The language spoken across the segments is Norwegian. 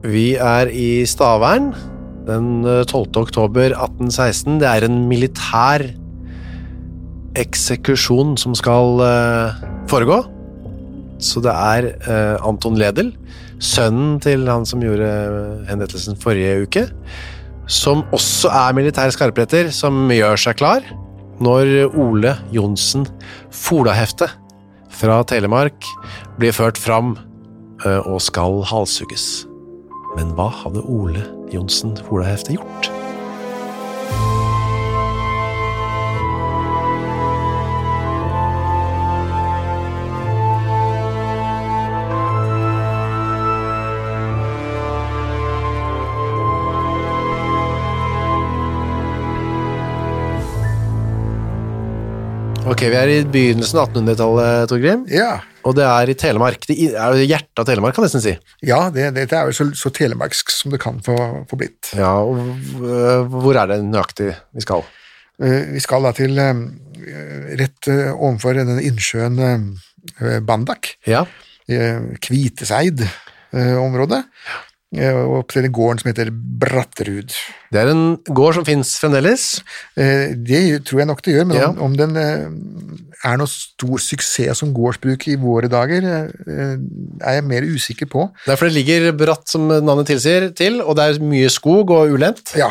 Vi er i Stavern den eh, 12. oktober 1816. Det er en militær eksekusjon som skal eh, foregå. Så det er eh, Anton Ledel, sønnen til han som gjorde eh, henrettelsen forrige uke, som også er militær skarpretter, som gjør seg klar når Ole Johnsen Folahefte fra Telemark blir ført fram eh, og skal halshugges. Men hva hadde Ole Johnsen Folahefte gjort? Ok, vi er i begynnelsen av 1800-tallet, Torgrim. Ja, Og det er i Telemark. Det er hjertet av Telemark, kan jeg nesten si. ja det, det er jo så, så telemarksk som det kan få, få blitt. Ja, og øh, hvor er det nøyaktig vi skal? Eh, Vi skal da til eh, rett eh, ovenfor denne innsjøen eh, Bandak, Ja, eh, Kviteseid-området, på denne gården som heter Bratterud. det er en gård som finnes fremdeles. Eh, Det tror jeg nok det gjør, men Ja. om, den eh, er noe stor suksess som gårdsbruk i våre dager, eh, er jeg mer usikker på. Det er fordi det ligger bratt, som navnet tilsier, til, og det er mye skog og ulendt. Ja,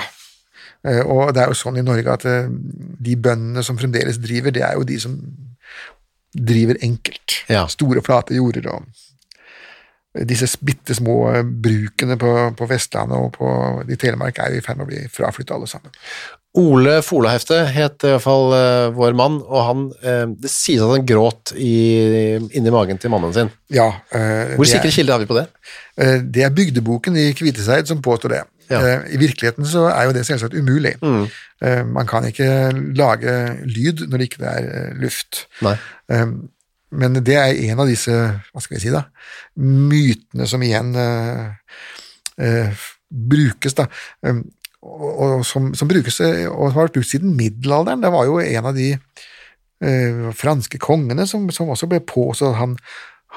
og det er jo sånn i Norge at de bøndene som fremdeles driver, det er jo de som driver enkelt. Ja. Store, flate jorder og disse bitte små eh, brukene på, på Vestlandet og på, i Telemark er i ferd med å bli fraflytta alle sammen. Ole Folahefte het i hvert fall øh, vår mann, og han, uh, det sies at han gråt i, inni magen til mannen sin. Ja, Uh, Hvor sikre er- kilder har vi på det? Det er bygdeboken i Kviteseid som påstår det. Ja. I virkeligheten så er jo det selvsagt umulig. Eh, Man kan ikke lage lyd når det ikke er luft. Nei. Eh, Men det er en av disse, hva skal vi si da, mytene som igjen eh, eh, brukes da, um, og, og som, som brukes, eh, og har vært brukt siden middelalderen. Det var jo en av de eh, franske kongene som, som også ble på at han,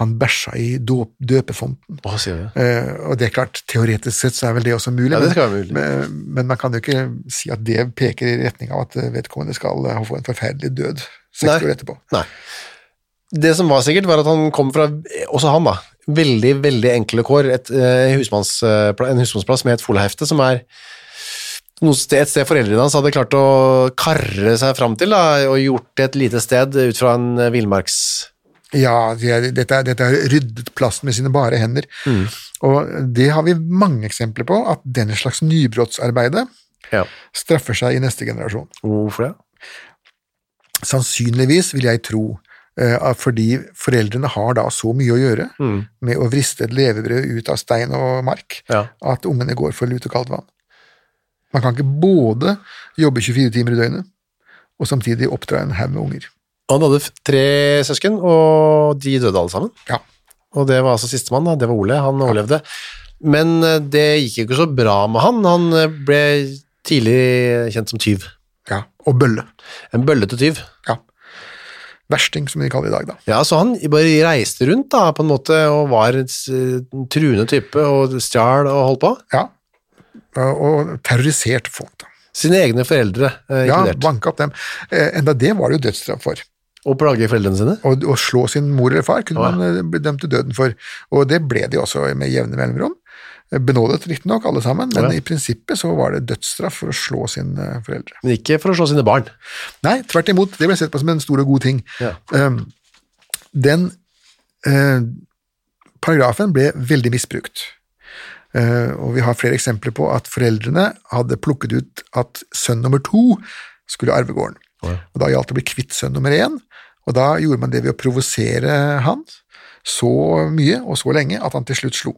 han bæsja i dåp, døpefonten. Hva sier du? Eh, og det er klart, teoretisk sett så er vel det også mulig, Ja, det men- skal være mulig. Men, men man kan jo ikke si at det peker i retning av at vedkommende skal eh, få en forferdelig død seks år etterpå. Nei. Det som var sikkert, var at han kom fra, også han da, veldig, veldig enkle kår. Et, eh, husmannspla- en husmannsplass med et folahefte, som er sted, et sted foreldrene hans hadde klart å karre seg fram til, da, og gjort det et lite sted ut fra en eh, villmarks... Ja, de dette, har dette er ryddet plassen med sine bare hender. Mm. Og det har vi mange eksempler på, at den slags nybrottsarbeide Ja. straffer seg i neste generasjon. Hvorfor det? Sannsynligvis vil jeg tro eh, fordi foreldrene har da så mye å gjøre Mm. med å vriste et levebrød ut av stein og mark, Ja. at ungene går for lut og kaldt vann. Man kan ikke både jobbe 24 timer i døgnet og samtidig oppdra en haug med unger. Han hadde tre søsken, og de døde alle sammen. Ja. Og det var altså sistemann. Det var Ole. Han overlevde. Men eh, det gikk jo ikke så bra med han. Han eh, ble tidlig kjent som tyv. ja. Og bølle. En bøllete tyv. Ja. Versting, som de kaller det i dag, da. Ja, så han bare reiste rundt da, på en måte, og var en truende type, og stjal og holdt på. Ja. Og terroriserte folk, da. Sine egne foreldre eh, Ja, banka opp dem. Eh, enda det var det jo dødsstraff for. Og plage foreldrene sine? Å å slå sin mor eller far kunne oh, ja. man eh, bli dømt til døden for, og det ble de også med jevne mellomrom. Benådet riktignok alle sammen, men ja. i prinsippet så var det dødsstraff for å slå sine foreldre. Men ikke for å slå sine barn. Nei, tvert imot, det ble sett på som en stor og god ting. Ja. Um, den eh, paragrafen ble veldig misbrukt. Eh, og vi har flere eksempler på at foreldrene hadde plukket ut at sønn nummer to skulle arve gården. Og da gjaldt det å bli kvitt sønn nummer én, og da gjorde man det ved å provosere han så mye og så lenge at han til slutt slo.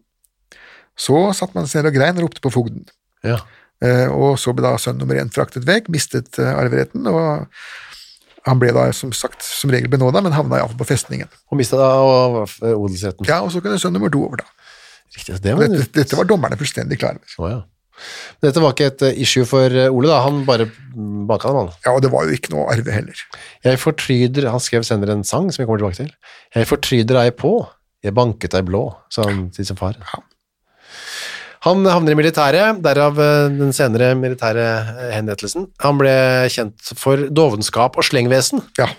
Så satt man seg ned og grein og ropte på fogden. Ja. Eh, og så ble da sønn nummer én fraktet vekk, mistet eh, arveretten, og han ble da som sagt som regel benåda, men havna iallfall på festningen. Og mista da og- odelsretten. Ja, og så kunne sønn nummer to overta. Riktig. Det var, Dette, dette var dommerne fullstendig klar over. Oh, ja. Dette var ikke et eh, issue for eh, Ole, da. Han bare baka dem, han. Ja, og det var jo ikke noe arve heller. Jeg fortryder Han skrev senere en sang som vi kommer tilbake til. Jeg fortryder deg på, jeg banket deg blå, sa han til sin far. Han havner i militæret, derav eh, den senere militære eh, henrettelsen. Han ble kjent for dovenskap og slengvesen. Ja,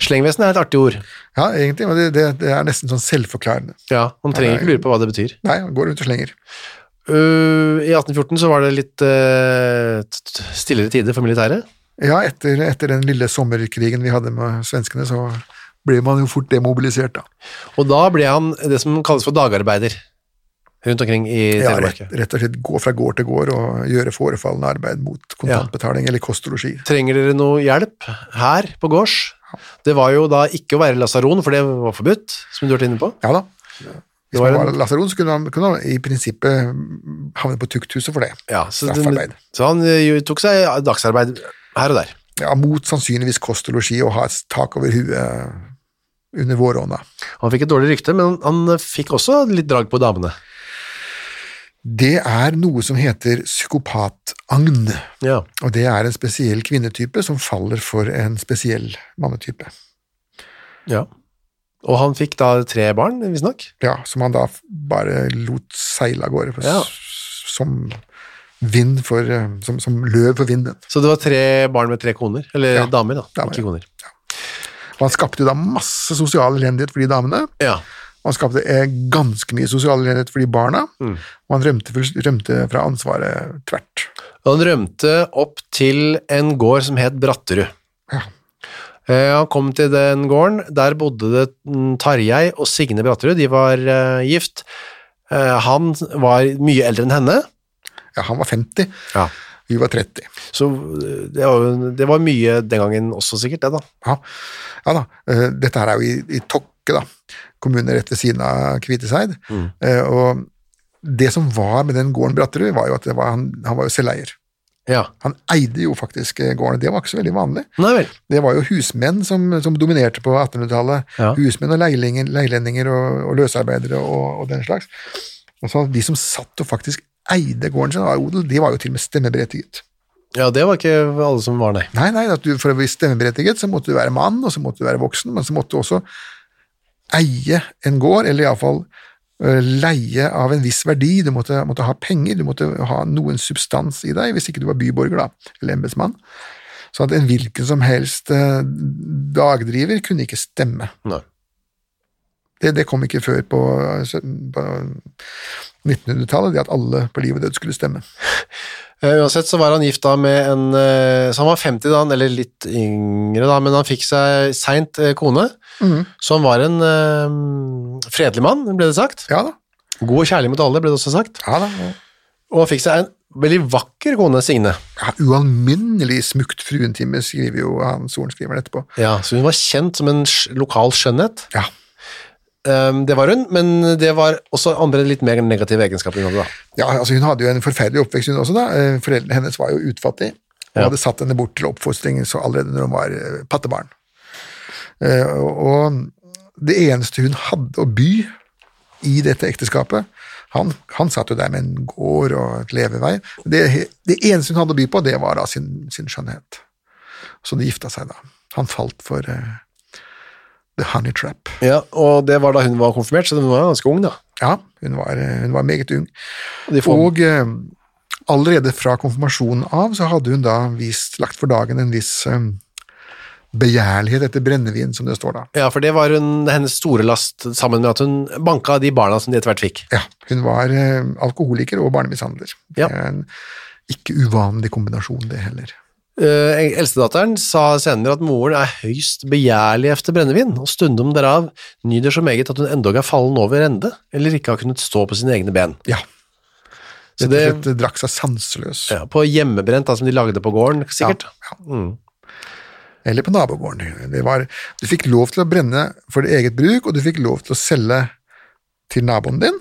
Slengvesen er et artig ord. ja egentlig, men det, det, det er nesten sånn selvforklarende. Ja, Man trenger ikke lure på hva det betyr. Nei, han går rundt og slenger. Uh, I 1814 så var det litt uh, stillere tider for militæret. Ja, etter, etter den lille sommerkrigen vi hadde med svenskene, så ble man jo fort demobilisert, da. Og da ble han det som kalles for dagarbeider rundt omkring i Ja, rett, og slett gå fra gård til gård og gjøre forefallende arbeid mot kontantbetaling eller kost og losji. Trenger dere noe hjelp her på gårds? Det var jo da ikke å være lasaron, for det var forbudt, som du har vært inne på. Ja da. Hvis man var lasaron, så kunne han, kunne han i prinsippet havne på tukthuset for det. Ja, så, den, så han eh, jo tok seg dagsarbeid her og der. Ja, mot sannsynligvis kost og losji og ha et tak over huet under våronna. Han fikk et dårlig rykte, men han fikk også litt drag på damene. Det er noe som heter psykopatagn, Ja. og det er en spesiell kvinnetype som faller for en spesiell mannetype. ja. Og han fikk da tre barn, visstnok. Ja, som han da bare lot seile av gårde Ja. som vind for, eh, som, som løv for vinden. Så det var tre barn med tre koner. Eller Ja. damer, da. Damer, ikke ja. Og han skapte jo da masse sosial elendighet for de damene, Ja. Han skapte eh, ganske mye sosial elendighet for de barna, Mm. han rømte, rømte fra ansvaret tvert. Han rømte opp til en gård som het Bratterud. Ja. Eh, Han kom til den gården, der bodde det mm, Tarjei og Signe Bratterud, de var eh, gift. Han var mye eldre enn henne, Ja, han var 50, Ja. vi var 30. så det var, det var mye den gangen også sikkert, det da. Ja, ja da. Dette her er jo i, i Tokke, da. kommune rett ved siden av Kviteseid. Mm. Eh, Og det som var med den gården Bratterud, var jo at det var, han, han var jo selveier. Ja. Han eide jo faktisk eh, gården, det var ikke så veldig vanlig. Nei vel. Det var jo husmenn som, som dominerte på 1800-tallet. Ja. Husmenn og leilendinger, og, og løsarbeidere og, og den slags. Og så De som satt og faktisk eide gården sin av odel, de var jo til og med stemmeberettiget. Ja, det var ikke alle som var, nei. Nei, nei, at du, For å bli stemmeberettiget så måtte du være mann, og så måtte du være voksen, men så måtte du også eie en gård, eller iallfall leie av en viss verdi. Du måtte, måtte ha penger, du måtte ha noen substans i deg, hvis ikke du var byborger da, eller embetsmann. Så at en hvilken som helst eh, dagdriver kunne ikke stemme. nei. Det, det kom ikke før på, på 1900-tallet, det at alle på liv og død skulle stemme. Eh, Uansett så var han gift da med en eh, Så han var 50 da, eller litt yngre da, men han fikk seg seint kone, kone, så han var en um, fredelig mann, ble det sagt. Ja da. God og kjærlig mot alle, ble det også sagt. Ja da. Og han fikk seg en veldig vakker kone, Signe. Ja, ualminnelig smukt fruentime, skriver jo han sorenskriveren etterpå. Ja, så hun var kjent som en lokal skjønnhet. Ja. Um, det var hun, men det var også andre litt mer negative egenskaper hun hadde da. ja, altså Hun hadde jo en forferdelig oppvekst, hun også. da. Eh, Foreldrene hennes var jo utfattige og Ja. hadde satt henne bort til oppfostring så allerede når hun var eh, pattebarn. Uh, Og det eneste hun hadde å by i dette ekteskapet han, han satt jo der med en gård og et levevei. Det, det eneste hun hadde å by på, det var da sin, sin skjønnhet. Så de gifta seg da. Han falt for eh, the honey trap. Ja, og det var da hun var konfirmert, så hun var ganske ung da. Ja, hun var, eh, hun var meget ung. Og eh, allerede fra konfirmasjonen av så hadde hun da vist, lagt for dagen en viss eh, begjærlighet etter brennevin, som det står da. Ja, for det var hun, hennes store last sammen med at hun banka de barna som de etter hvert fikk. Ja, hun var eh, alkoholiker og barnemishandler. Ja. Det er en ikke uvanlig kombinasjon, det heller. Uh, Eldstedatteren sa senere at moren er høyst begjærlig efter brennevin, og stundom derav nyder så meget at hun endog er fallen over ende, eller ikke har kunnet stå på sine egne ben. Ja. Så Rett og det- slett drakk seg sanseløs. Ja, på hjemmebrent, da, som de lagde på gården, sikkert. Ja, Eller på nabogården. Det var, du fikk lov til å brenne for ditt eget bruk, og du fikk lov til å selge til naboen din.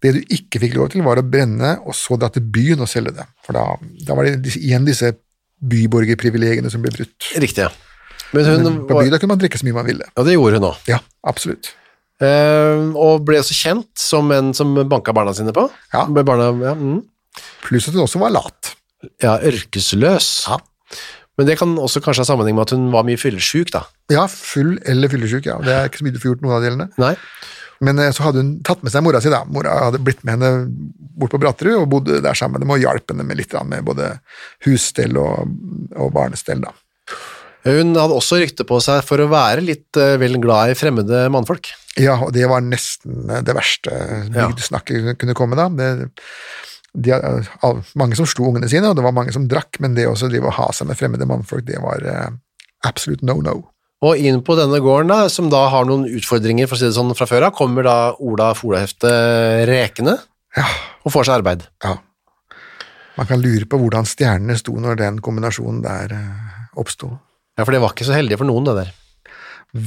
Det du ikke fikk lov til, var å brenne og så dra til byen og selge det. For da, da var det igjen disse byborgerprivilegiene som ble brutt. Riktig, ja. Men hun, Men på bygda kunne man drikke så mye man ville. ja, det gjorde hun òg. Ja, absolutt. og ble også kjent som en som banka barna sine på. Ja. Barna, ja, mm. Pluss at hun også var lat. ja, ørkesløs. Ja. Men det kan også kanskje ha sammenheng med at hun var mye fyllesyk, da. Ja, full eller fyllesyk, ja. Det er ikke så mye du får gjort noen av delene. Nei? Men eh, så hadde hun tatt med seg mora si, da. Mora hadde blitt med henne bort på Bratterud og bodde der sammen med dem og hjalp henne med litt med både husstell og, og barnestell, da. Hun hadde også rykte på seg for å være litt eh, vel glad i fremmede mannfolk. Ja, og det var nesten eh, det verste bygdesnakket kunne komme, da. Det, de, mange som slo ungene sine, og det var mange som drakk, men det også drive å ha seg med fremmede mannfolk, det var absolutt no no. Og inn på denne gården, da, som da har noen utfordringer for å si det sånn fra før av, kommer da Ola Folahefte rekende Ja, og får seg arbeid. ja. Man kan lure på hvordan stjernene sto når den kombinasjonen der eh, oppsto. Ja, for det var ikke så heldig for noen, det der.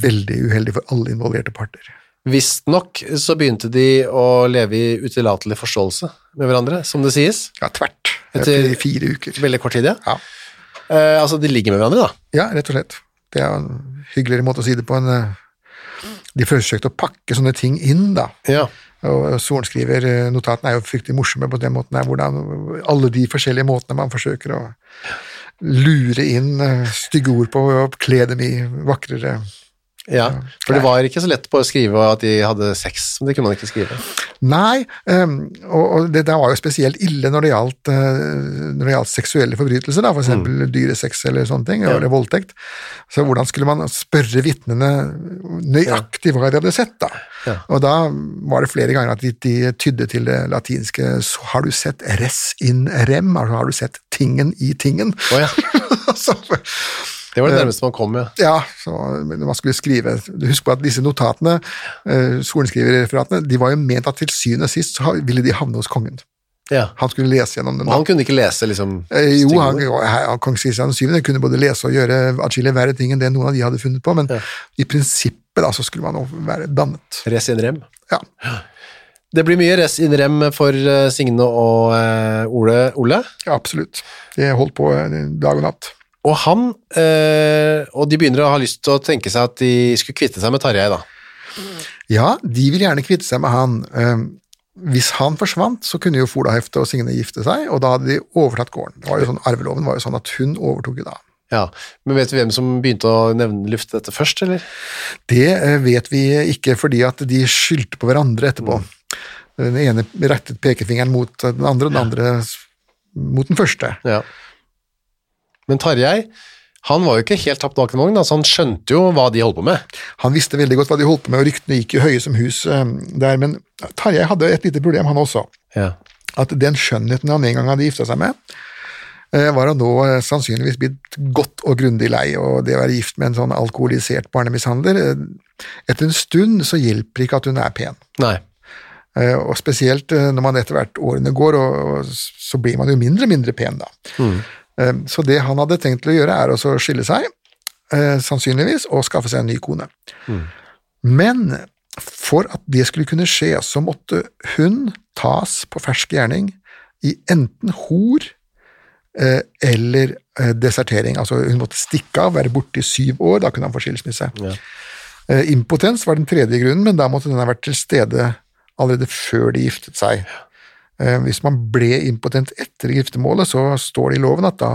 Veldig uheldig for alle involverte parter. Visstnok så begynte de å leve i utillatelig forståelse med hverandre, som det sies. Ja, tvert. Etter- fire uker. Veldig kort tid, ja. Ja. Eh, altså, de ligger med hverandre, da. Ja, rett og slett. Det er hyggeligere måte å si det på enn eh, De forsøkte å pakke sånne ting inn, da. Ja. Og sorenskrivernotatene er jo fryktelig morsomme på den måten her, hvordan alle de forskjellige måtene man forsøker å lure inn eh, stygge ord på og kle dem i vakrere ja. For det var ikke så lett på å skrive at de hadde sex, men det kunne man ikke skrive. Nei, ehm, og, det der var jo spesielt ille når det gjaldt, eh, når det gjaldt seksuelle forbrytelser, da, for eksempel dyresex eller sånne ting, eller voldtekt. Så hvordan skulle man spørre vitnene nøyaktig hva de hadde sett, da? Ja. Og da var det flere ganger at de, de tydde til det latinske så har du sett res in rem, altså har du sett tingen i tingen? Oh, ja. Det var det nærmeste man kom, ja. ja, så man skulle skrive Husk på at disse notatene, eh, sorenskriverreferatene, de var jo ment at til syvende og sist så ville de havne hos kongen. ja. Han skulle lese gjennom dem. Og han kunne ikke lese, liksom Eh, Jo, han, han, kong Kristian 7. kunne både lese og gjøre atskillig verre ting enn det noen av de hadde funnet på, men Ja. i prinsippet da, så skulle man være dannet. Res in rem. Ja. Det blir mye res in rem for eh, Signe og eh, Ole. Ole. ja, absolutt. De holdt på eh, dag og natt. Og han, eh, og de begynner å ha lyst til å tenke seg at de skulle kvitte seg med Tarjei, da. Ja, de vil gjerne kvitte seg med han. Eh, Hvis han forsvant, så kunne jo Folahefte og Signe gifte seg, og da hadde de overtatt gården. Det var jo sånn, Arveloven var jo sånn at hun overtok jo da. Ja, Men vet du hvem som begynte å nevne lufte dette først, eller? Det eh, vet vi ikke fordi at de skyldte på hverandre etterpå. Den ene rettet pekefingeren mot den andre, og den andre mot den første. Ja. Men Tarjei, han var jo ikke helt tapt bak en vogn, altså han skjønte jo hva de holdt på med. Han visste veldig godt hva de holdt på med, og ryktene gikk jo høye som hus eh, der, men Tarjei hadde et lite problem, han også. Ja. At den skjønnheten han en gang hadde gifta seg med, eh, var han nå eh, sannsynligvis blitt godt og grundig lei, og det å være gift med en sånn alkoholisert barnemishandler Etter en stund så hjelper ikke at hun er pen. Nei. Og spesielt når man etter hvert årene går, og så blir man jo mindre og mindre pen da. Eh, Så det han hadde tenkt til å gjøre, er å skille seg, eh, sannsynligvis, og skaffe seg en ny kone. Men for at det skulle kunne skje, så måtte hun tas på fersk gjerning i enten hor eh, eller eh, desertering. Altså hun måtte stikke av, være borte i syv år, da kunne han få skilsmisse. Ja. Impotens var den tredje grunnen, men da måtte den ha vært til stede allerede før de giftet seg. Eh, Hvis man ble impotent etter giftermålet, så står det i loven at da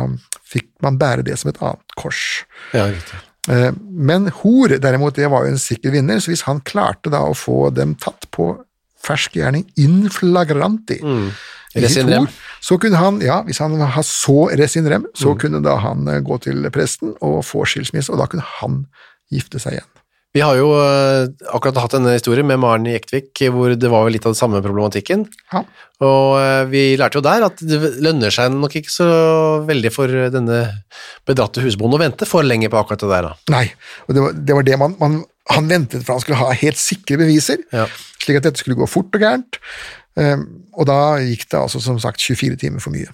fikk man bære det som et annet kors. Ja, riktig. Eh, Men hor, derimot, det var jo en sikker vinner, så hvis han klarte da å få dem tatt på fersk gjerning in flagranti. mm. Res in sitt rem. ord, Så kunne han, ja, hvis han så resinrem, så mm. så kunne da han eh, gå til presten og få skilsmisse, og da kunne han gifte seg igjen. Vi har jo eh, akkurat hatt en historie med Maren i Jektvik, hvor det var litt av den samme problematikken. Ja. Og eh, vi lærte jo der at det lønner seg nok ikke så veldig for denne bedratte husbonden å vente for lenge på akkurat det der. da. Nei, og det var det, var det man, man Han ventet for han skulle ha helt sikre beviser, Ja. slik at dette skulle gå fort og gærent. Um, og da gikk det altså som sagt 24 timer for mye.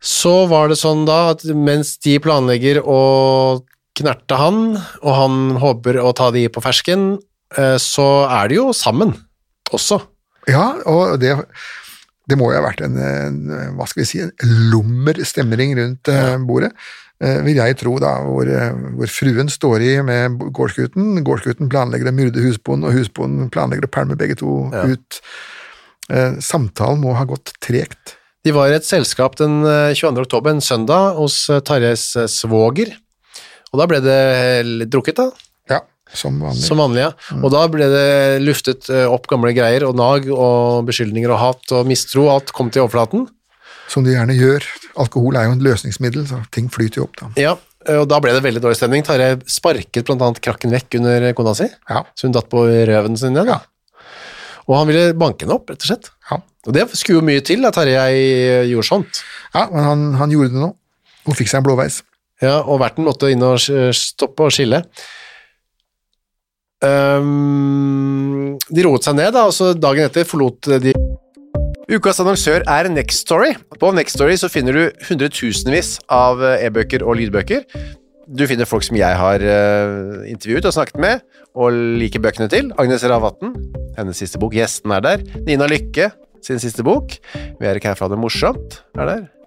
Så var det sånn da at mens de planlegger å knerte han, og han håper å ta de på fersken, eh, så er de jo sammen også. Ja, og det, det må jo ha vært en, en hva skal vi si, en lummer stemning rundt eh, bordet, eh, vil jeg tro da, hvor, hvor fruen står i med gårdsgutten, gårdsgutten planlegger å myrde husbonden, og husbonden planlegger å pælme begge to ut. Eh, samtalen må ha gått tregt. De var i et selskap den eh, 22. oktober, en søndag, hos Tarjes svoger, og da ble det litt drukket da, Ja, som vanlig. som vanlig, ja. Og da ble det luftet eh, opp gamle greier, og nag, og beskyldninger, og hat, og mistro, alt kom til overflaten. Som de gjerne gjør. Alkohol er jo en løsningsmiddel, så ting flyter jo opp da. Ja, og da ble det veldig dårlig stemning. Tarjei sparket annet krakken vekk under kona si, Ja, så hun datt på røven sin igjen. Ja. Og han ville banke henne opp, rett og slett. ja. Og det skulle jo mye til at Tarjei gjorde sånt. ja men han, han gjorde det nå. Hun fikk seg en blåveis. Ja, og verten måtte inn og stoppe og skille. Um, de roet seg ned, da, og så dagen etter forlot de Ukas annonsør er Next Story. På Next Story så finner du hundretusenvis av eh, e-bøker og lydbøker. Du finner folk som jeg har eh, intervjuet og snakket med, og liker bøkene til. Agnes Ravatn, hennes siste bok. Gjesten er der. Nina Lykke, sin siste bok. Vi er ikke her for å ha det morsomt, er der.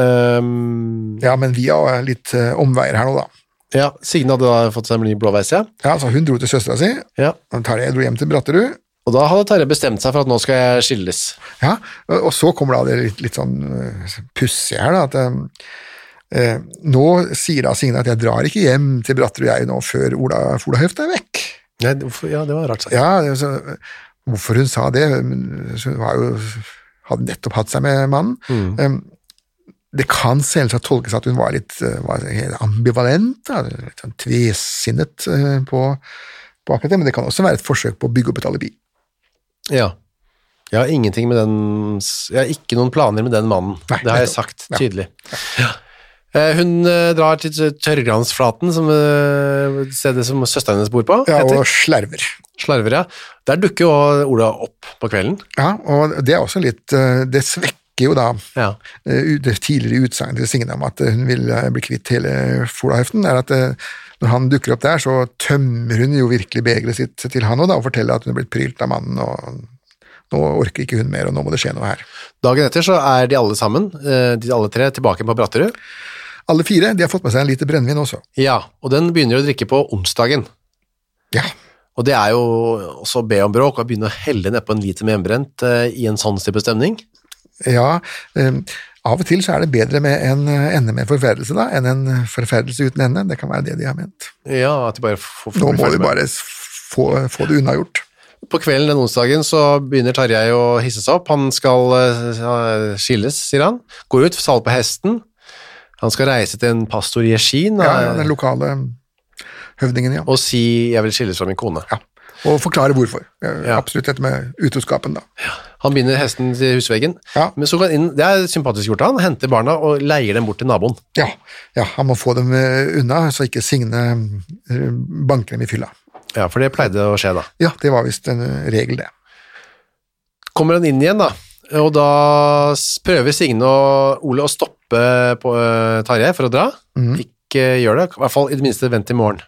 Ehm, Ja, men via litt uh, omveier her nå, da. ja, Signe hadde da fått seg en ny blåveis, ja. Ja, så Hun dro til søstera si, ja. og Terje dro hjem til Bratterud. Og da hadde Terje bestemt seg for at nå skal jeg skilles. Ja, og så kommer da det litt, litt sånn uh, pussig her, da, at um, eh, nå sier da Signe at jeg drar ikke hjem til Bratterud jeg nå før Ola, Folahøft er vekk. Nei, ja, det var rart sagt. Ja, så, hvorfor hun sa det Hun var jo, hadde nettopp hatt seg med mannen. Um, det kan selvsagt tolkes at hun var litt uh, var ambivalent, litt sånn tvesinnet uh, på, på akkurat det, men det kan også være et forsøk på å bygge opp et alibi. Ja. Jeg har ingenting med den Jeg har ikke noen planer med den mannen. Nei, det har jeg sagt Ja. tydelig. Ja. Eh, Hun eh, drar til Tørrgransflaten, som eh, stedet som søsteren hennes bor på. Ja, heter. og slerver. Slarver, ja. Der dukker jo Ola opp på kvelden. Ja, og det er også litt Det svekker jo da Ja. det tidligere utsagnet til Signe om at uh, hun vil uh, bli kvitt hele folahøften, er at når han dukker opp der, så tømmer hun jo virkelig begeret sitt til han og da, og forteller at hun er blitt prylt av mannen, og nå orker ikke hun mer, og nå må det skje noe her. Dagen etter så er de alle sammen, eh, de alle tre, tilbake på Bratterud. Alle fire de har fått med seg en liter brennevin også. Ja, og den begynner de å drikke på onsdagen. Ja, Og det er jo også å be om bråk og begynne å helle nedpå en liter med hjemmebrent eh, i en sånn type stemning. Ja um, av og til så er det bedre med en uh, ende med forferdelse da, enn en forferdelse uten ende. Det kan være det de har ment. Ja, at de bare får Nå må vi bare få, få det unnagjort. På kvelden den onsdagen så begynner Tarjei å hisse seg opp. Han skal uh, skilles, sier han. Går ut, saler på hesten. Han skal reise til en pastor i Eskin. Ja, ja, den lokale høvdingen, ja. og si 'jeg vil skilles fra min kone'. Ja. Og forklare hvorfor. Ja. Absolutt dette med utroskapen, da. Han binder hesten til husveggen, Ja. men så inn, det er sympatisk gjort av han, henter barna og leier dem bort til naboen. Ja, ja, han må få dem eh, unna, så ikke Signe eh, banker dem i fylla. Ja, for det pleide å skje da. Ja, det var visst en eh, regel, det. Kommer han inn igjen da, og da prøver Signe og Ole å stoppe på uh, Tarjei for å dra. Ikke gjør det, i hvert fall i det minste vent til morgen.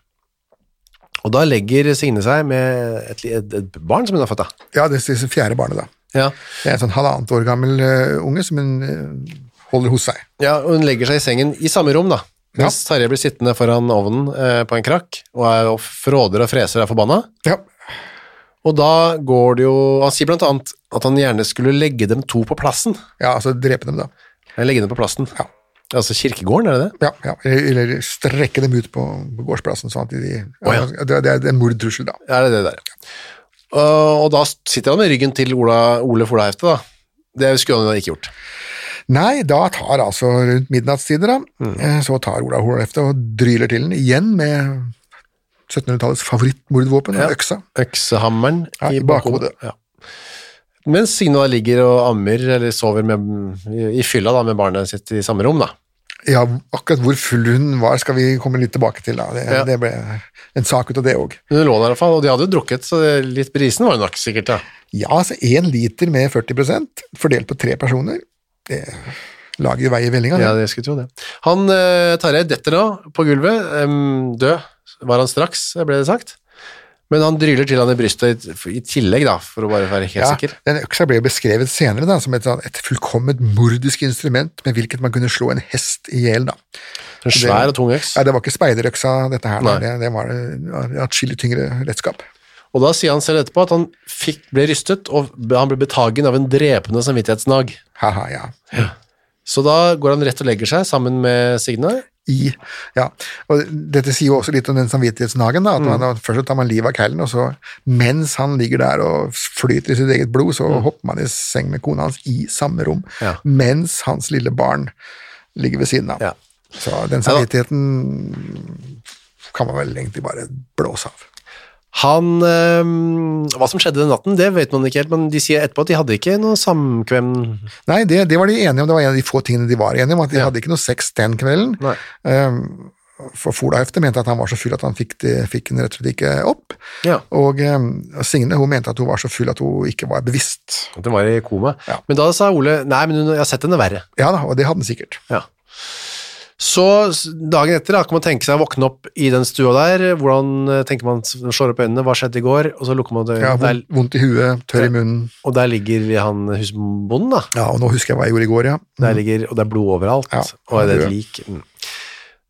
Og da legger Signe seg med et, et, et barn som hun har fått da. Ja, det er det fjerde barnet, da. Ja. Det er en sånn halvannet år gammel eh, unge som hun eh, holder hos seg. ja, og hun legger seg i sengen i samme rom da, mens Tarjei blir sittende foran ovnen eh, på en krakk, og, er, og fråder og freser og er forbanna. Ja, Og da går det jo, han sier blant annet at han gjerne skulle legge dem to på plassen. ja altså drepe dem, da. Legge dem på plassen. Ja. Altså kirkegården, er det det? Ja, ja. Eller, strekke dem ut på, på gårdsplassen, sånn at de, oh, ja. det, det er en mordtrussel, da. Er det det der? Og, og da sitter han med ryggen til Ola, Ole Folahefte, da. Det skulle han ikke gjort. Nei, da tar altså rundt midnattstider, da, Mm. eh, så tar Ola Hefte og dryler til den, igjen med 1700-tallets favorittmordvåpen, Ja. øksa. Øksehammeren Ja, i bakhodet. Ja. Mens Signe ligger og ammer, eller sover med, i, fylla da, med barnet sitt i samme rom, da. Ja, akkurat hvor full hun var, skal vi komme litt tilbake til, da. Det, Ja. det ble en sak ut av det òg. Hun lå der i hvert fall, og de hadde jo drukket, så litt brisen var hun nok sikkert, da. Ja, altså én liter med 40% fordelt på tre personer, det lager jo vei i vellinga. Ja, det. det skulle tro det. Han, eh, Tarjei detter nå på gulvet, død var han straks, ble det sagt. Men han dryler til han i brystet i, tillegg, da, for å bare være helt Ja, sikker. den øksa ble beskrevet senere da, som et, sånn- et fullkomment mordisk instrument med hvilket man kunne slå en hest i hjel. En svær og tung øks. Ja, Det var ikke speiderøksa, dette her. Det, det var eh, atskillig tyngre redskap. Og da sier han selv etterpå at han fikk, ble rystet, og han ble betagen av en drepende samvittighetsnag. Haha, ja. Så da går han rett og legger seg sammen med Signe. I, ja. Og dette sier jo også litt om den samvittighetsnagen. da, at Mm. Først så tar man livet av keilen, og så mens han ligger der og flyter i sitt eget blod, så hopper man i seng med kona hans i samme rom, Mm. Ja. mens hans lille barn ligger ved siden av. Ja. Så den samvittigheten kan man vel egentlig bare blåse av. Han øhm, Hva som skjedde den natten, det vet man ikke helt, men de sier etterpå at de hadde ikke noe samkvem Nei, det, det var de enige om, det var en av de få tingene de var enige om, at de Ja. hadde ikke noe sex den kvelden. Um, for Folahefte mente at han var så full at han fikk, det, fikk den rett og slett ikke opp. Ja. Og um, Signe hun mente at hun var så full at hun ikke var bevisst. At hun var i koma. Ja. Men da sa Ole nei, men hun, jeg har sett henne verre. Ja da, og det hadde han sikkert. Ja. Så dagen etter da, kan man tenke seg å våkne opp i den stua der. Hvordan eh, tenker man, slår opp øynene, hva skjedde i går? Og så lukker man det, Ja, vondt, vondt i huet, tørr i munnen. og der ligger han husbonden, da. Ja, og nå husker jeg hva jeg gjorde i går, ja. Der ligger, og det er blod overalt, Ja, og det er det et lik. Mm.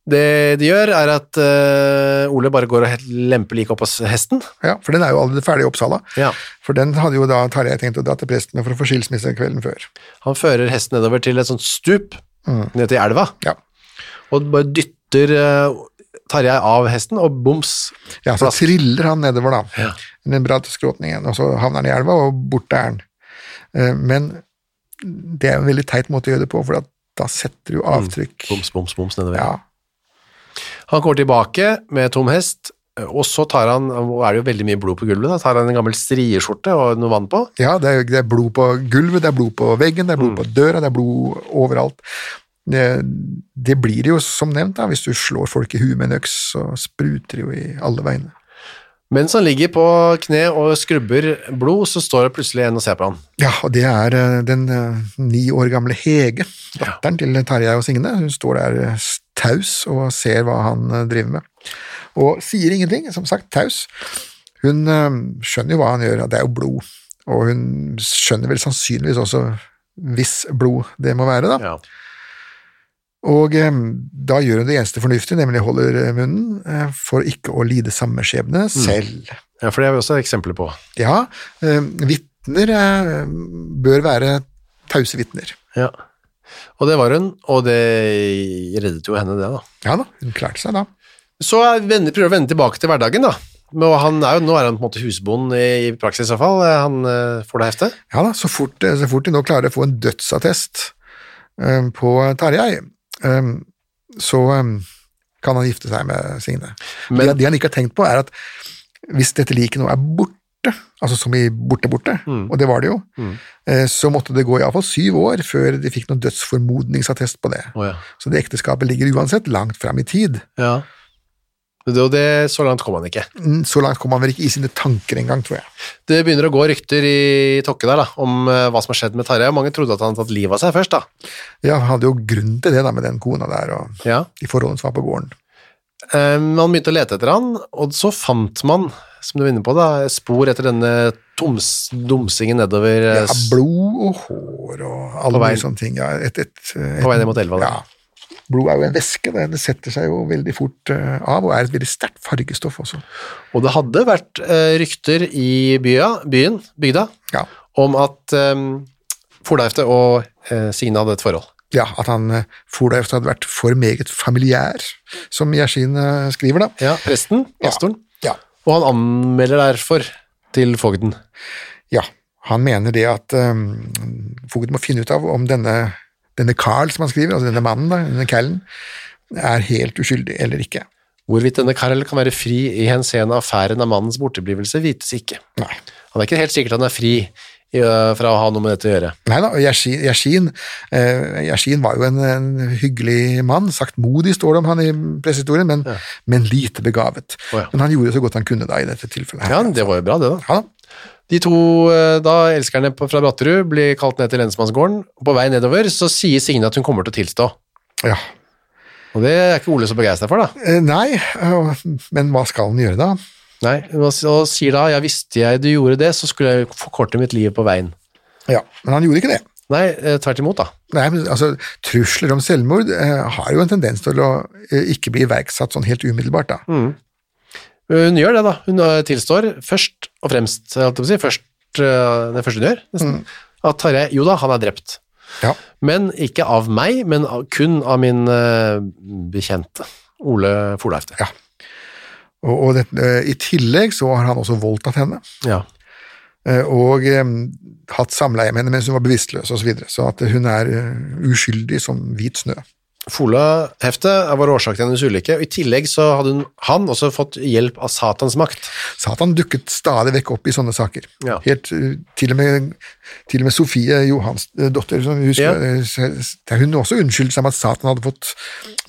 Det de gjør, er at uh, Ole bare går og lemper liket opp hos hesten. ja. For den er jo allerede ferdig Oppsala. Ja. For den hadde jo da Tarjei tenkt å dra til presten med for å få skilsmisse kvelden før. Han fører hesten nedover til et sånt stup, ned til elva, Ja. Og bare dytter uh, Tarjei av hesten, og boms. Ja, så triller han nedover, da. Ja. Den bratte skråtningen, og så havner han i elva, og borte er han. Eh, Men det er en veldig teit måte å gjøre det på, for da setter du avtrykk. Boms, boms, boms nedover. Ja, Han kommer tilbake med tom hest, og så tar han, og er det jo veldig mye blod på gulvet, da, tar han en gammel strieskjorte og noe vann på. ja det, er, det er blod på gulvet, det er blod på veggen, det er blod Mm. på døra, det er blod overalt. Det, det blir det jo som nevnt, da. hvis du slår folk i huet med en øks, så spruter det jo i alle veiene. Mens han ligger på kne og skrubber blod, så står det plutselig en og ser på han. Ja, og det er eh, den eh, ni år gamle Hege, datteren til Tarjei og Signe. Hun står der eh, taus og ser hva han driver med, og sier ingenting, som sagt, taus. Hun skjønner jo hva han gjør, det er jo blod, og hun skjønner vel sannsynligvis også hvis blod det må være, da. Ja. Og eh, da gjør hun det eneste fornuftige, nemlig holder eh, munnen eh, for ikke å lide samme skjebne selv. ja, for det har vi også eksempler på. Ja, vitner bør være tause vitner. Ja. Og det var hun, og det reddet jo henne det da. Ja da, hun klarte seg da. Så er vender, prøver å vende tilbake til hverdagen da. Men han er jo, nå er han på en måte husbond i, praksis i hvert fall. Han får det heftet. Ja da, så fort, så fort de nå klarer å få en dødsattest på Tarjei, så eh, kan han gifte seg med Signe. Men- det, det han ikke har tenkt på, er at hvis dette liket nå er borte, altså som i borte-borte, Mm. og det var det jo, mm. så måtte det gå iallfall syv år før de fikk noen dødsformodningsattest på det. Oh, ja. Så det ekteskapet ligger uansett langt fram i tid. ja. Og det, så langt kom han ikke. Mm, Så langt kom han vel ikke i sine tanker engang, tror jeg. Det begynner å gå rykter i Tokke der da, om eh, hva som har skjedd med Tarjei. Mange trodde at han hadde tatt livet av seg først. da. Ja, han hadde jo grunn til det da, med den kona der og Ja. de forholdene som var på gården. Eh, Man begynte å lete etter han, og så fant man, som du var inne på, da, spor etter denne toms, dumsingen nedover eh, Ja, blod og hår og alle mulige sånne ting. Ja, et, et, et, På vei ned mot elva, da. Ja. Blod er jo en væske, det setter seg jo veldig fort eh, av, og er et veldig sterkt fargestoff også. Og det hadde vært eh, rykter i bya, byen, bygda, Ja, om at um, Forleifte og eh, Signe hadde et forhold. ja at han Forleif hadde vært for meget familiær, som Gjersin eh, skriver, da. Ja, presten, pastoren, Ja. og han anmelder derfor til fogden. ja. Han mener det at um, fogden må finne ut av om denne, denne Carl, som han skriver, altså denne mannen, da, denne Callen, er helt uskyldig eller ikke. Hvorvidt denne Carl kan være fri i henseende affæren av mannens borteblivelse, vites ikke. Nei. Han er ikke helt sikkert han er fri fra å ha noe med dette å gjøre. Nei da, Yashin eh, var jo en, en hyggelig mann, saktmodig står det om han i pressehistorien, men, men lite begavet. Oh, ja. Men han gjorde så godt han kunne da i dette tilfellet. her. Ja, det var jo bra det da. Ja da. De to øh, da elskerne fra Bratterud blir kalt ned til lensmannsgården, på vei nedover så sier Signe at hun kommer til å tilstå. Ja. Og det er ikke Ole så begeistra for da. Eh, Nei, eh, men hva skal han gjøre da? Nei, og sier da, ja visste jeg du gjorde det, så skulle jeg forkorte mitt liv på veien. Ja, men han gjorde ikke det. Nei, eh, tvert imot da. Nei, men altså, Trusler om selvmord eh, har jo en tendens til å eh, ikke bli iverksatt sånn helt umiddelbart. da. Hun gjør det da, hun tilstår først og fremst, jeg holdt på å si, først, øh, det første hun gjør, nesten, at Tarjei, jo da, han er drept. Ja. Men ikke av meg, men kun av min øh, bekjente, Ole Forleifte. Ja. Og, og det, eh, I tillegg så har han også voldtatt henne, Ja. eh, og um, hatt samleie med henne mens hun var bevisstløs osv., så, videre, så at hun er eh, uskyldig som hvit snø. Fola-heftet var årsak til hennes ulykke, og i tillegg så hadde hun, han også fått hjelp av satans makt. Satan dukket stadig vekk opp i sånne saker. Ja. Helt, eh, til, og med, til og med Sofie Johans eh, datter, som husker, Ja. eh, hun også unnskyldte seg med at Satan hadde fått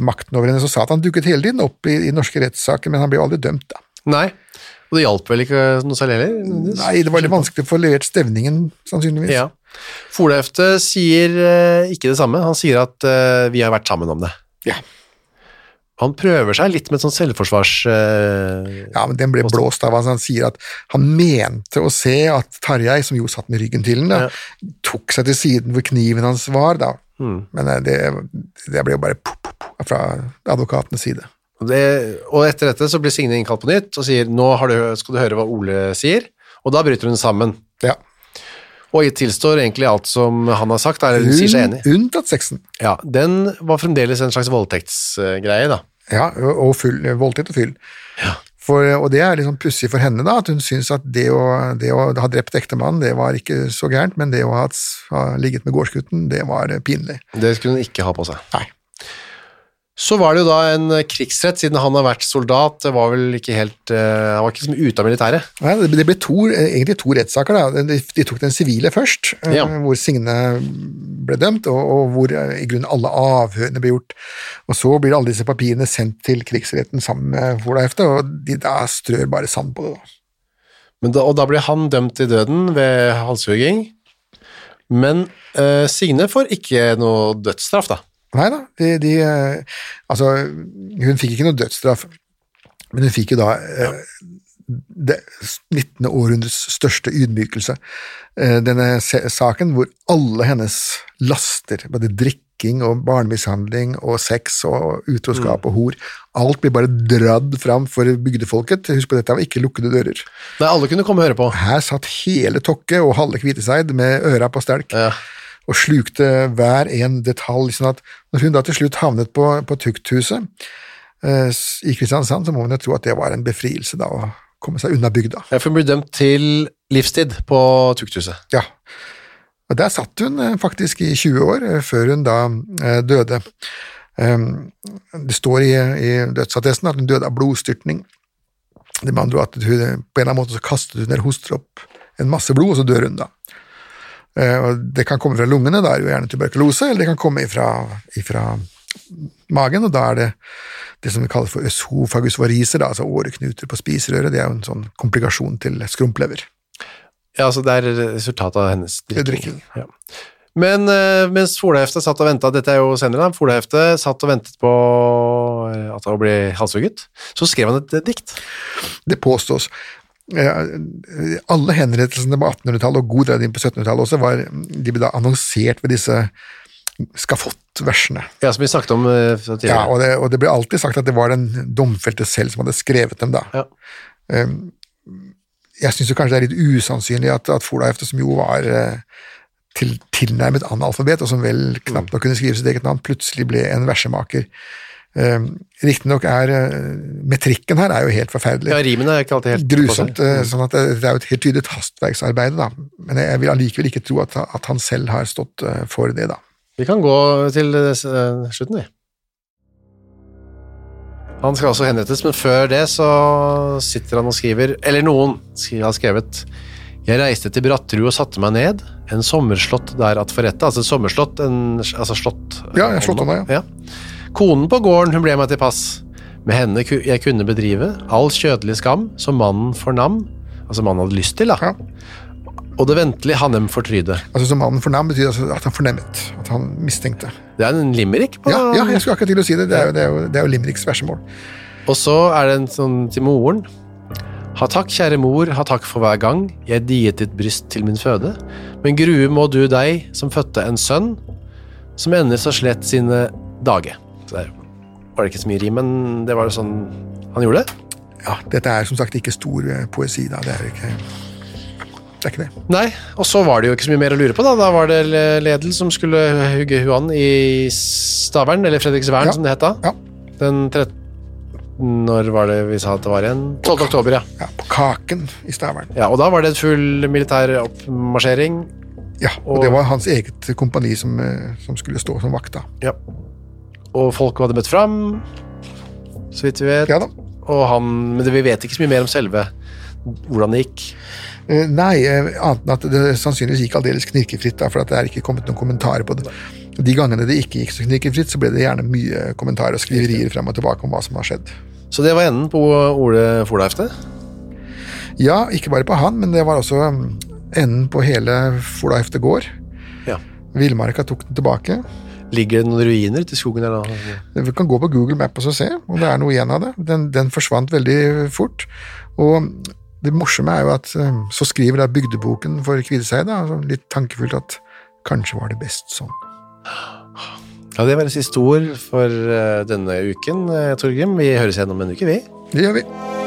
makten over henne, så Satan dukket hele tiden opp i, i norske rettssaker, men han ble jo aldri dømt. da. Nei, og det hjalp vel ikke noe særlig heller? Nei, det var litt vanskelig å få levert stevningen, sannsynligvis. Ja. Folehefte sier øh, ikke det samme, han sier at øh, vi har vært sammen om det. Ja. Han prøver seg litt med et sånt selvforsvars... øh, Ja, men den ble blåst av. Altså, han sier at han mente å se at Tarjei, som jo satt med ryggen til den, da, tok seg til siden hvor kniven hans var, da. Mm. Men eh, det, det ble jo bare pop, pop fra advokatenes side. Det, og etter dette så blir Signe innkalt på nytt og sier nå har du, skal du høre hva Ole sier, og da bryter hun sammen. Ja. Og tilstår egentlig alt som han har sagt, eller hun sier seg enig. Unntatt sexen. Ja, Den var fremdeles en slags voldtektsgreie, da. Ja, og full, voldtekt og fyll. For, og det er liksom pussig for henne, da, at hun syns at det å, det å ha drept ektemannen, det var ikke så gærent, men det å ha, ha ligget med gårdsgutten, det var pinlig. Det skulle hun ikke ha på seg. Nei. Så var det jo da en krigsrett, siden han har vært soldat. Det var vel ikke helt eh, Han var ikke ute av militæret. Nei, det ble to, eh, egentlig to rettssaker. da. De, de tok den sivile først, eh, Ja. hvor Signe ble dømt, og, og hvor eh, i grunnen alle avhørene ble gjort. Og så blir alle disse papirene sendt til krigsretten sammen med Folahefte, og de da strør bare sand på det. da. Men da, og da ble han dømt til døden ved halshugging. Men eh, Signe får ikke noe dødsstraff, da. Nei da, de, de eh, Altså, hun fikk ikke noe dødsstraff, men hun fikk jo da ja. det 19. århundrets største ydmykelse. Eh, Denne saken hvor alle hennes laster, både drikking og barnemishandling og sex og utroskap og hor, alt blir bare dradd fram for bygdefolket. Husk på, dette var ikke lukkede dører. Nei, alle kunne komme og høre på. Her satt hele Tokke og halve Kviteseid med øra på stelk Ja. Og slukte hver en detalj. sånn at når hun da til slutt havnet på, på tukthuset eh, i Kristiansand, så må hun jo tro at det var en befrielse da, å komme seg unna bygda. Ja, for hun ble dømt til livstid på tukthuset. Ja. Og der satt hun eh, faktisk i 20 år, eh, før hun da eh, døde. Um, det står i, i dødsattesten at hun døde av blodstyrtning. Det med andre at hun, på en eller annen måte så kastet hun eller hoster opp en masse blod, og så dør hun da. Eh, og det kan komme fra lungene, da er det jo gjerne tuberkulose, eller det kan komme ifra, ifra magen, og da er det det som vi kaller for øsofagus variser, altså åreknuter på spiserøret. Det er jo en sånn komplikasjon til skrumplever. Ja, altså det er resultatet av hennes drikking. drikking. Ja. Men eh, mens Folahefte satt og venta, dette er jo senere, da, Folahefte satt og ventet på eh, at han ble halshugget, så skrev han et, dikt. Det påstås. Eh, Alle henrettelsene på 1800-tallet og god del inn på 1700-tallet også, var, de ble da annonsert ved disse skafottversene. Ja, som vi snakket om tidligere. Ja, og det, og det ble alltid sagt at det var den domfelte selv som hadde skrevet dem, da. Ja. Um, jeg syns kanskje det er litt usannsynlig at, at Folahefte, som jo var eh, til, tilnærmet analfabet, og som vel knapt nok kunne skrive sitt eget navn, plutselig ble en versemaker. Um, Riktignok er eh, metrikken her er jo helt forferdelig. ja, rimene er ikke alltid helt Grusomt. eh, sånn at det, er jo et helt tydelig hastverksarbeid, da. Men jeg vil allikevel ikke tro at, at han selv har stått eh, for det, da. Vi kan gå til eh, slutten, vi. Han skal også henrettes, men før det så sitter han og skriver Eller noen har skrevet Jeg reiste til Bratterud og satte meg ned. En sommerslott der at forrette. Altså sommerslott, en, altså slott. Ja, ja, slåttånda, ja. Konen på gården, hun ble meg til pass. Med henne jeg kunne bedrive all kjødelig skam som mannen fornam. Altså mannen hadde lyst til, da. Ja. Og det ventelige han dem fortryde. Altså Som mannen fornam betyr altså at han fornemmet, at han mistenkte. Det er en limerick på Ja, ja jeg skulle akkurat til å si det. Det er jo, det er jo, det er jo Limericks versemål. Og så er det en sånn til moren. Ha takk, kjære mor, ha takk for hver gang jeg diet ditt bryst til min føde. Men grue må du deg som fødte en sønn, som ender så slett sine dage. Var det ikke så mye rim, men det var sånn han gjorde det. Ja, Dette er som sagt ikke stor eh, poesi, da. Det er ikke det. er ikke det. Nei, og så var det jo ikke så mye mer å lure på, da. Da var det Ledel som skulle hugge huan i Stavern, eller Fredriksvern, Ja. som det het da. Ja. Den 13... Når var det vi sa at det var igjen? 12. oktober, ja. Ja, På Kaken i Stavern. ja. Og da var det full militær oppmarsjering. Ja, og, Og- det var hans eget kompani som, eh, som skulle stå som vakt, da. Ja. Og folk hadde møtt fram, så vidt vi vet. Ja da. Og han, men vi vet ikke så mye mer om selve hvordan det gikk. Eh, Nei, eh, annet enn at det sannsynligvis gikk aldeles knirkefritt, da, for det er ikke kommet noen kommentarer på det. De gangene det ikke gikk så knirkefritt, så ble det gjerne mye kommentarer og skriverier frem og tilbake om hva som har skjedd. Så det var enden på Ole Folahefte. Ja, ikke bare på han, men det var også mm, enden på hele Folahefte gård. Ja. Villmarka tok den tilbake. Ligger det noen ruiner ute i skogen Eller? Vi kan gå på Google Maps og se om det er noe igjen av det. Den, den forsvant veldig fort. Og det morsomme er jo at eh, så skriver da bygdeboken for Kviteseid da, altså litt tankefullt at kanskje var det best sånn. Ja, Det var en siste ord for eh, denne uken, eh, Torgrim. Vi høres igjen om en uke, vi. Det gjør vi.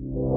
Thank you.